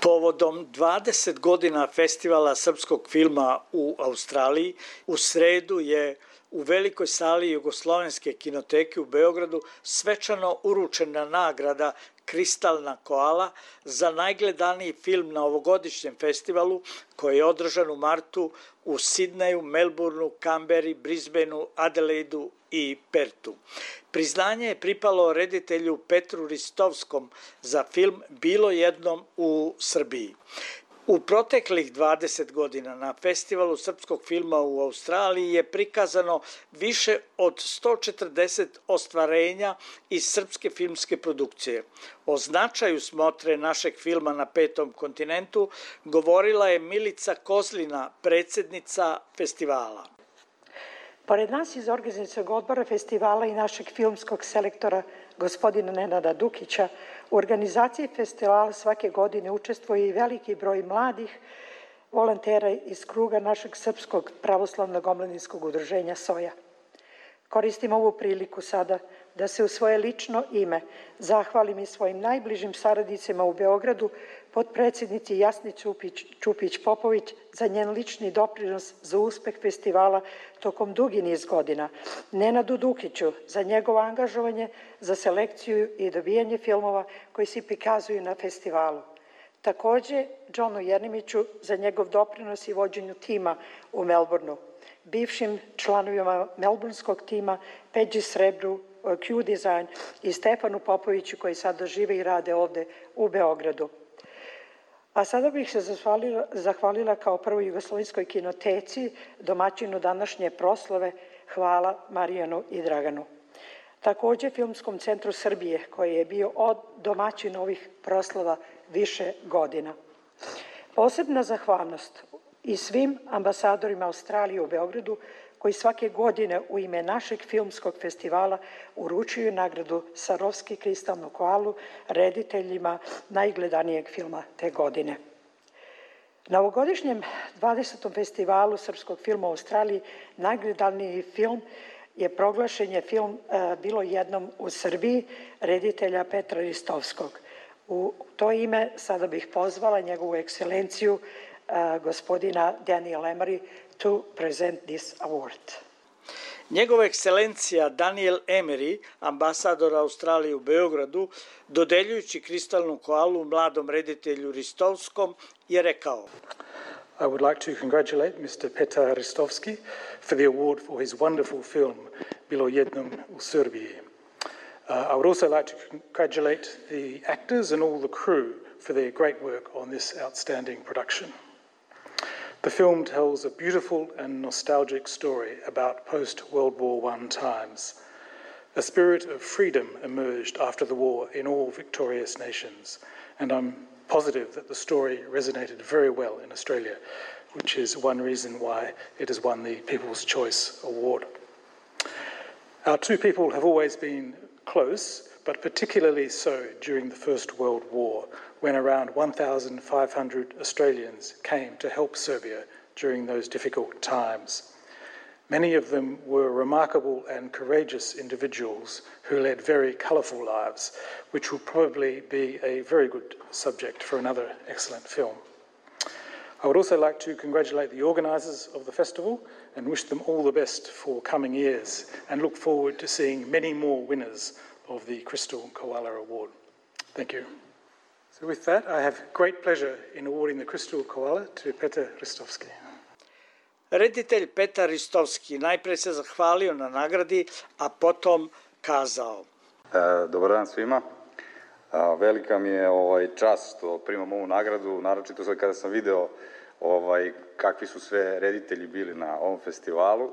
S21: Povodom 20 godina festivala srpskog filma u Australiji, u sredu je u velikoj sali Jugoslovenske kinoteke u Beogradu svečano uručena nagrada Kristalna koala za najgledaniji film na ovogodišnjem festivalu koji je održan u martu u Sidneju, Melbourneu, Kamberi, Brisbaneu, Adelaidu i Pertu. Priznanje je pripalo reditelju Petru Ristovskom za film Bilo jednom u Srbiji. U proteklih 20 godina na festivalu srpskog filma u Australiji je prikazano više od 140 ostvarenja iz srpske filmske produkcije. O značaju smotre našeg filma na petom kontinentu govorila je Milica Kozlina, predsednica festivala.
S22: Pored nas iz organizacijog odbora festivala i našeg filmskog selektora gospodina Nenada Dukića, u organizaciji festivala svake godine učestvuje i veliki broj mladih volontera iz kruga našeg Srpskog pravoslavnog omladinskog udruženja SOJA. Koristim ovu priliku sada da se u svoje lično ime zahvalim i svojim najbližim saradnicima u Beogradu, podpredsednici Jasni Čupić, Čupić-Popović za njen lični doprinos za uspeh festivala tokom dugi niz godina, Nenadu Dukiću za njegovo angažovanje za selekciju i dobijanje filmova koji se prikazuju na festivalu. Takođe, Johnu Jernimiću za njegov doprinos i vođenju tima u Melbourneu, bivšim članovima melburnskog tima, Peđi Srebru, Q Design i Stefanu Popoviću koji sada žive i rade ovde u Beogradu. A sada bih se zahvalila, zahvalila kao prvoj jugoslovenskoj kinoteci, domaćinu današnje proslove, hvala Marijanu i Draganu. Takođe Filmskom centru Srbije, koji je bio od domaćin ovih proslova više godina. Posebna zahvalnost i svim ambasadorima Australije u Beogradu koji svake godine u ime našeg filmskog festivala uručuju nagradu Sarovski kristalnu koalu rediteljima najgledanijeg filma te godine. Na ovogodišnjem 20. festivalu srpskog filma u Australiji najgledaniji film je proglašen je film e, Bilo jednom u Srbiji reditelja Petra Ristovskog. U to ime sada bih pozvala njegovu ekscelenciju uh, gospodina Daniel Emery to present this award.
S21: Njegova ekscelencija Daniel Emery, ambasador Australije u Beogradu, dodeljujući kristalnu koalu mladom reditelju Ristovskom, je rekao
S23: I would like to congratulate Mr. Petar Ristovski for the award for his wonderful film Bilo jednom u Srbiji. Uh, I would also like to congratulate the actors and all the crew for their great work on this outstanding production. The film tells a beautiful and nostalgic story about post World War I times. A spirit of freedom emerged after the war in all victorious nations, and I'm positive that the story resonated very well in Australia, which is one reason why it has won the People's Choice Award. Our two people have always been close, but particularly so during the First World War, when around 1,500 Australians came to help Serbia during those difficult times. Many of them were remarkable and courageous individuals who led very colourful lives, which will probably be a very good subject for another excellent film. I would also like to congratulate the organisers of the festival and wish them all the best for coming years and look forward to seeing many more winners of the Crystal Koala Award. Thank you. So with that, I have great pleasure in awarding the Crystal Koala to Petar Ristovski.
S21: Reditelj Petar Ristovski najpre se zahvalio na nagradi, a potom kazao.
S24: E, dobar dan svima. A, velika mi je ovaj čast što primam ovu nagradu, naročito sad kada sam video ovaj kakvi su sve reditelji bili na ovom festivalu,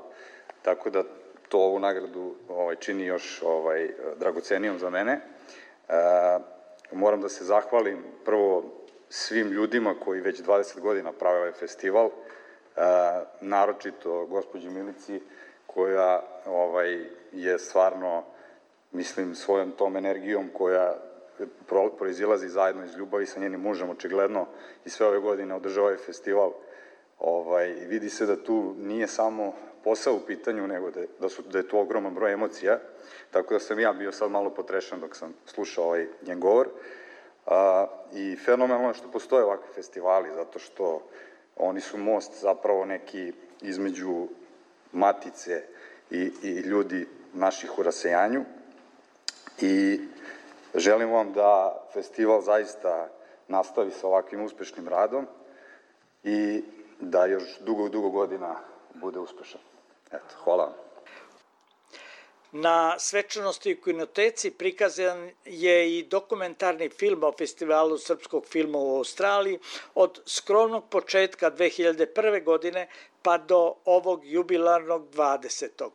S24: tako da to ovu nagradu ovaj čini još ovaj dragocenijom za mene. E, Moram da se zahvalim prvo svim ljudima koji već 20 godina prave ovaj festival, e, naročito gospođi Milici koja ovaj, je stvarno, mislim, svojom tom energijom koja proizilazi zajedno iz ljubavi sa njenim mužem, očigledno, i sve ove godine održava ovaj festival. Ovaj, vidi se da tu nije samo posao u pitanju, nego da, da, su, da je tu ogroman broj emocija, tako da sam ja bio sad malo potrešan dok sam slušao ovaj njen govor. A, I fenomenalno je što postoje ovakvi festivali, zato što oni su most zapravo neki između matice i, i ljudi naših u rasejanju. I želim vam da festival zaista nastavi sa ovakvim uspešnim radom i da još dugo, dugo godina bude uspešan. Eto, hvala vam.
S21: Na svečanosti kinoteci prikazan je i dokumentarni film o festivalu srpskog filma u Australiji od skromnog početka 2001. godine pa do ovog jubilarnog 20.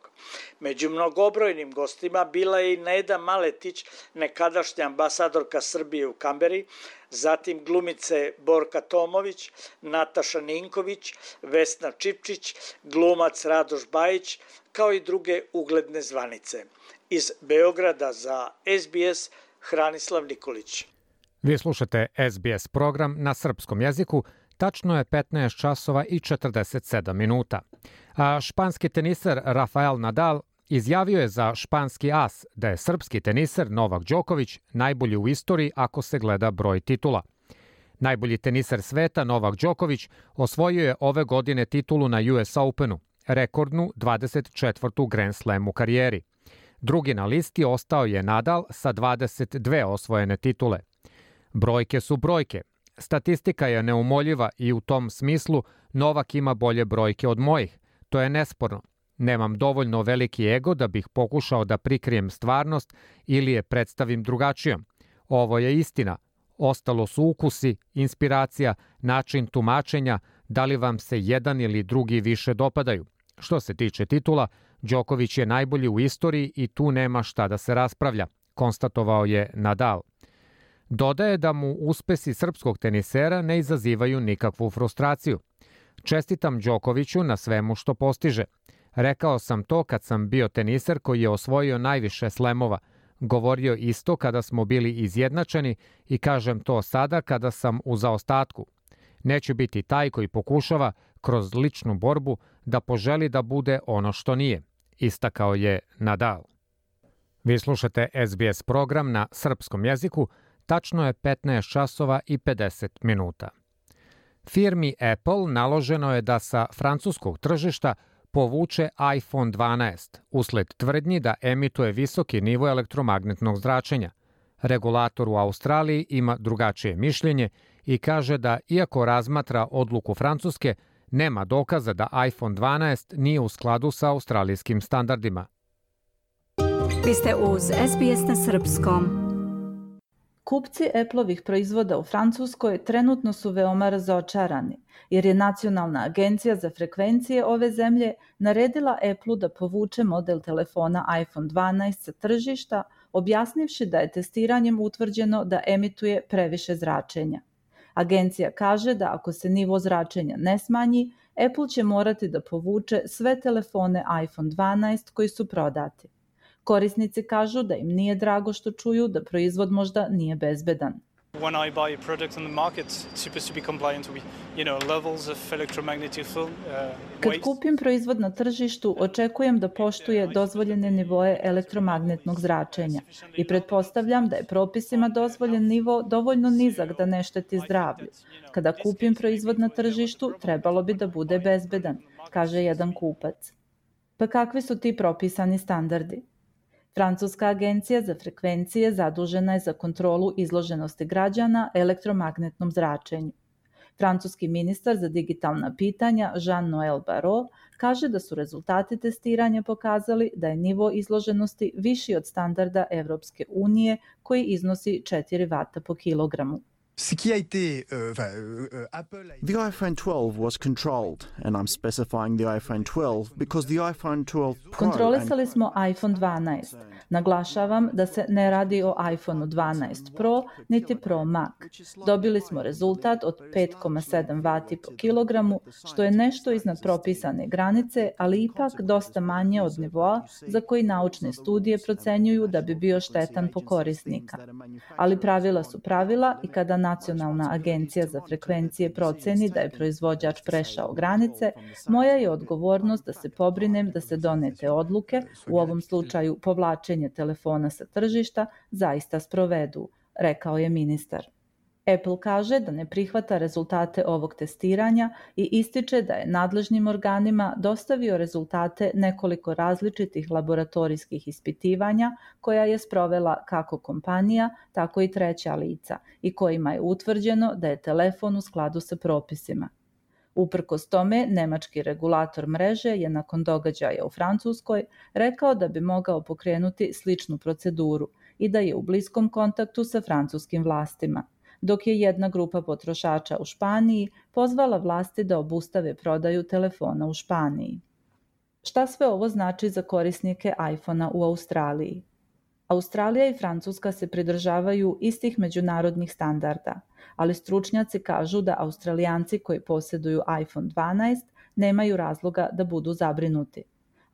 S21: Među mnogobrojnim gostima bila je i Neda Maletić, nekadašnja ambasadorka Srbije u Kamberi, zatim glumice Borka Tomović, Nataša Ninković, Vesna Čipčić, glumac Radoš Bajić, kao i druge ugledne zvanice. Iz Beograda za SBS Hranislav Nikolić.
S1: Vi slušate SBS program na srpskom jeziku, tačno je 15 časova i 47 minuta. A španski teniser Rafael Nadal Izjavio je za španski as da je srpski teniser Novak Đoković najbolji u istoriji ako se gleda broj titula. Najbolji teniser sveta Novak Đoković osvojio je ove godine titulu na US Openu, rekordnu 24. Grand Slam u karijeri. Drugi na listi ostao je Nadal sa 22 osvojene titule. Brojke su brojke. Statistika je neumoljiva i u tom smislu Novak ima bolje brojke od mojih. To je nesporno. Nemam dovoljno veliki ego da bih pokušao da prikrijem stvarnost ili je predstavim drugačijom. Ovo je istina. Ostalo su ukusi, inspiracija, način tumačenja, da li vam se jedan ili drugi više dopadaju. Što se tiče titula, Đoković je najbolji u istoriji i tu nema šta da se raspravlja, konstatovao je Nadal. Dodaje da mu uspesi srpskog tenisera ne izazivaju nikakvu frustraciju. Čestitam Đokoviću na svemu što postiže. Rekao sam to kad sam bio teniser koji je osvojio najviše slemova. Govorio isto kada smo bili izjednačeni i kažem to sada kada sam u zaostatku. Neću biti taj koji pokušava, kroz ličnu borbu, da poželi da bude ono što nije, istakao je Nadal. Vi slušate SBS program na srpskom jeziku, tačno je 15 časova i 50 minuta. Firmi Apple naloženo je da sa francuskog tržišta povuče iPhone 12 usled tvrdnji da emituje visoki nivo elektromagnetnog zračenja. Regulator u Australiji ima drugačije mišljenje i kaže da iako razmatra odluku Francuske, nema dokaza da iPhone 12 nije u skladu sa australijskim standardima.
S8: Vi ste uz SBS na Srpskom.
S9: Kupci Appleovih proizvoda u Francuskoj trenutno su veoma razočarani, jer je Nacionalna agencija za frekvencije ove zemlje naredila Apple da povuče model telefona iPhone 12 sa tržišta, objasnivši da je testiranjem utvrđeno da emituje previše zračenja. Agencija kaže da ako se nivo zračenja ne smanji, Apple će morati da povuče sve telefone iPhone 12 koji su prodati. Korisnici kažu da im nije drago što čuju da proizvod možda nije bezbedan. When I buy a product on the market, it's supposed to be compliant with, you know, levels of electromagnetic field, uh, Kad kupim proizvod na tržištu, očekujem da poštuje dozvoljene nivoe elektromagnetnog zračenja i pretpostavljam da je propisima dozvoljen nivo dovoljno nizak da ne šteti zdravlju. Kada kupim proizvod na tržištu, trebalo bi da bude bezbedan, kaže jedan kupac. Pa kakvi su ti propisani standardi? Francuska agencija za frekvencije zadužena je za kontrolu izloženosti građana elektromagnetnom zračenju. Francuski ministar za digitalna pitanja Jean-Noël Barrot kaže da su rezultati testiranja pokazali da je nivo izloženosti viši od standarda Evropske unije koji iznosi 4 vata po kilogramu. Euh,
S25: euh, euh, Apple. The iPhone 12 was controlled, and I'm specifying the iPhone 12 because the iPhone 12 Pro.
S9: Kontrolisali smo iPhone 12. Naglašavam da se ne radi o iPhone 12 Pro niti Pro Max. Dobili smo rezultat od 5,7 vati po kilogramu, što je nešto iznad propisane granice, ali ipak dosta manje od nivoa za koji naučne studije procenjuju da bi bio štetan po korisnika. Ali pravila su pravila i kada Nacionalna agencija za frekvencije proceni da je proizvođač prešao granice, moja je odgovornost da se pobrinem da se donete odluke, u ovom slučaju povlačenje telefona sa tržišta, zaista sprovedu, rekao je ministar. Apple kaže da ne prihvata rezultate ovog testiranja i ističe da je nadležnim organima dostavio rezultate nekoliko različitih laboratorijskih ispitivanja koja je sprovela kako kompanija, tako i treća lica i kojima je utvrđeno da je telefon u skladu sa propisima. Uprkos tome, nemački regulator mreže je nakon događaja u Francuskoj rekao da bi mogao pokrenuti sličnu proceduru i da je u bliskom kontaktu sa francuskim vlastima – dok je jedna grupa potrošača u Španiji pozvala vlasti da obustave prodaju telefona u Španiji. Šta sve ovo znači za korisnike iPhona u Australiji? Australija i Francuska se pridržavaju istih međunarodnih standarda, ali stručnjaci kažu da Australijanci koji posjeduju iPhone 12 nemaju razloga da budu zabrinuti.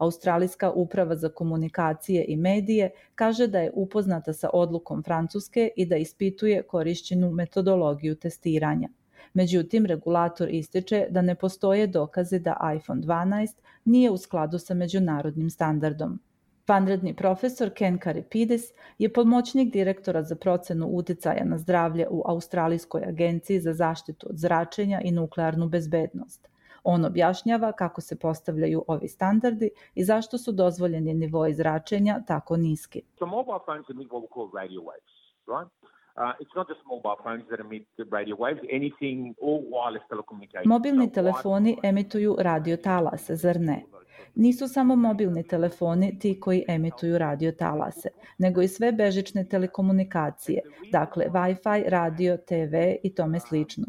S9: Australijska uprava za komunikacije i medije kaže da je upoznata sa odlukom Francuske i da ispituje korišćenu metodologiju testiranja. Međutim, regulator ističe da ne postoje dokaze da iPhone 12 nije u skladu sa međunarodnim standardom. Vanredni profesor Ken Karipidis je pomoćnik direktora za procenu uticaja na zdravlje u Australijskoj agenciji za zaštitu od zračenja i nuklearnu bezbednost. On objašnjava kako se postavljaju ovi standardi i zašto su dozvoljeni nivoi zračenja tako niski.
S26: So mobile phones emit what we call radio waves, right? Uh, it's not just mobile phones that emit radio waves, anything, all wireless telecommunications.
S9: Mobilni telefoni emituju radio talase, zar ne? Nisu samo mobilni telefoni ti koji emituju radio talase, nego i sve bežične telekomunikacije, dakle Wi-Fi, radio, TV i tome slično.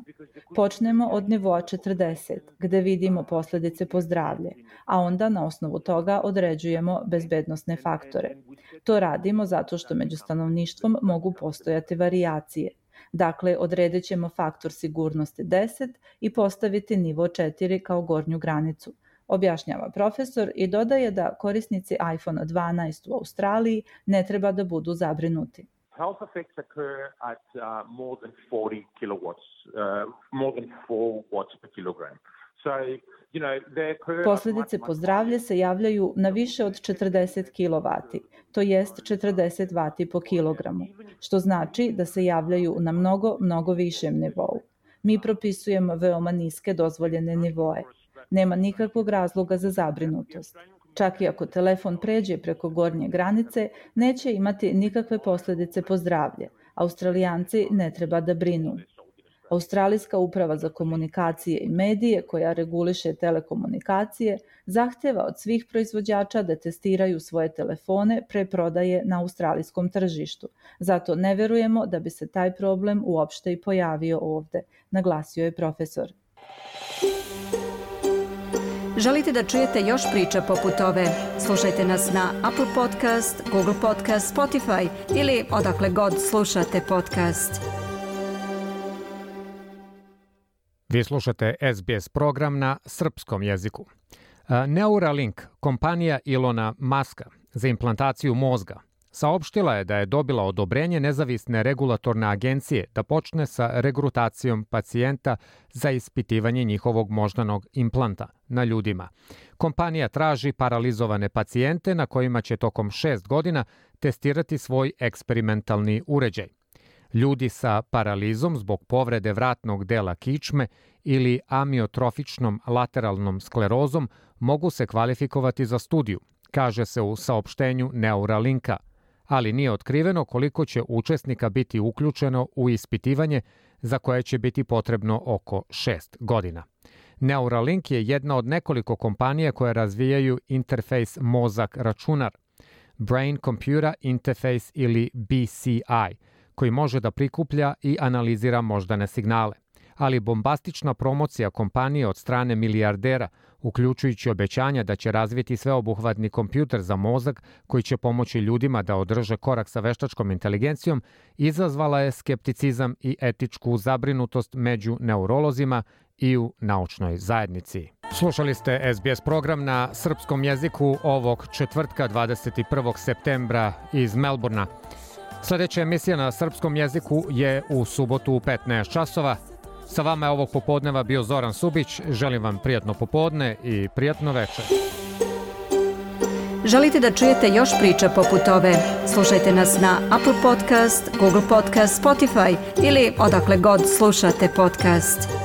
S9: Počnemo od nivoa 40, gde vidimo posledice po zdravlje, a onda na osnovu toga određujemo bezbednostne faktore. To radimo zato što među stanovništvom mogu postojati varijacije. Dakle, odredit ćemo faktor sigurnosti 10 i postaviti nivo 4 kao gornju granicu objašnjava profesor i dodaje da korisnici iPhone 12 u Australiji ne treba da budu zabrinuti.
S26: Health effects occur at uh, more than 40 kilowatts, uh, more than 4 watts per kilogram. So, you know, they occur
S9: Posledice po zdravlje se javljaju na više od 40 kW, to jest 40 W po kilogramu, što znači da se javljaju na mnogo, mnogo višem nivou. Mi propisujemo veoma niske dozvoljene nivoe. Nema nikakvog razloga za zabrinutost. Čak i ako telefon pređe preko gornje granice, neće imati nikakve posledice po zdravlje. Australijanci ne treba da brinu. Australijska uprava za komunikacije i medije, koja reguliše telekomunikacije, zahteva od svih proizvođača da testiraju svoje telefone pre prodaje na australijskom tržištu. Zato ne verujemo da bi se taj problem uopšte i pojavio ovde, naglasio je profesor.
S8: Želite da čujete još priča poput ove? Slušajte nas na Apple Podcast, Google Podcast, Spotify ili odakle god slušate podcast.
S1: Vi slušate SBS program na srpskom jeziku. Neuralink, kompanija Ilona Maska za implantaciju mozga, saopštila je da je dobila odobrenje nezavisne regulatorne agencije da počne sa regrutacijom pacijenta za ispitivanje njihovog moždanog implanta na ljudima. Kompanija traži paralizovane pacijente na kojima će tokom šest godina testirati svoj eksperimentalni uređaj. Ljudi sa paralizom zbog povrede vratnog dela kičme ili amiotrofičnom lateralnom sklerozom mogu se kvalifikovati za studiju, kaže se u saopštenju Neuralinka – ali nije otkriveno koliko će učesnika biti uključeno u ispitivanje za koje će biti potrebno oko šest godina. Neuralink je jedna od nekoliko kompanija koje razvijaju interfejs mozak-računar, Brain Computer Interface ili BCI, koji može da prikuplja i analizira moždane signale ali bombastična promocija kompanije od strane milijardera, uključujući obećanja da će razviti sveobuhvatni kompjuter za mozak koji će pomoći ljudima da održe korak sa veštačkom inteligencijom, izazvala je skepticizam i etičku zabrinutost među neurolozima i u naučnoj zajednici. Slušali ste SBS program na srpskom jeziku ovog četvrtka 21. septembra iz Melburna. Sledeća emisija na srpskom jeziku je u subotu u 15 časova. Sa vama je ovog popodneva bio Zoran Subić. Želim vam prijatno popodne i prijatno večer.
S8: Želite da čujete još priča poput ove? Slušajte nas na Apple Podcast, Google Podcast, Spotify ili odakle god slušate podcast.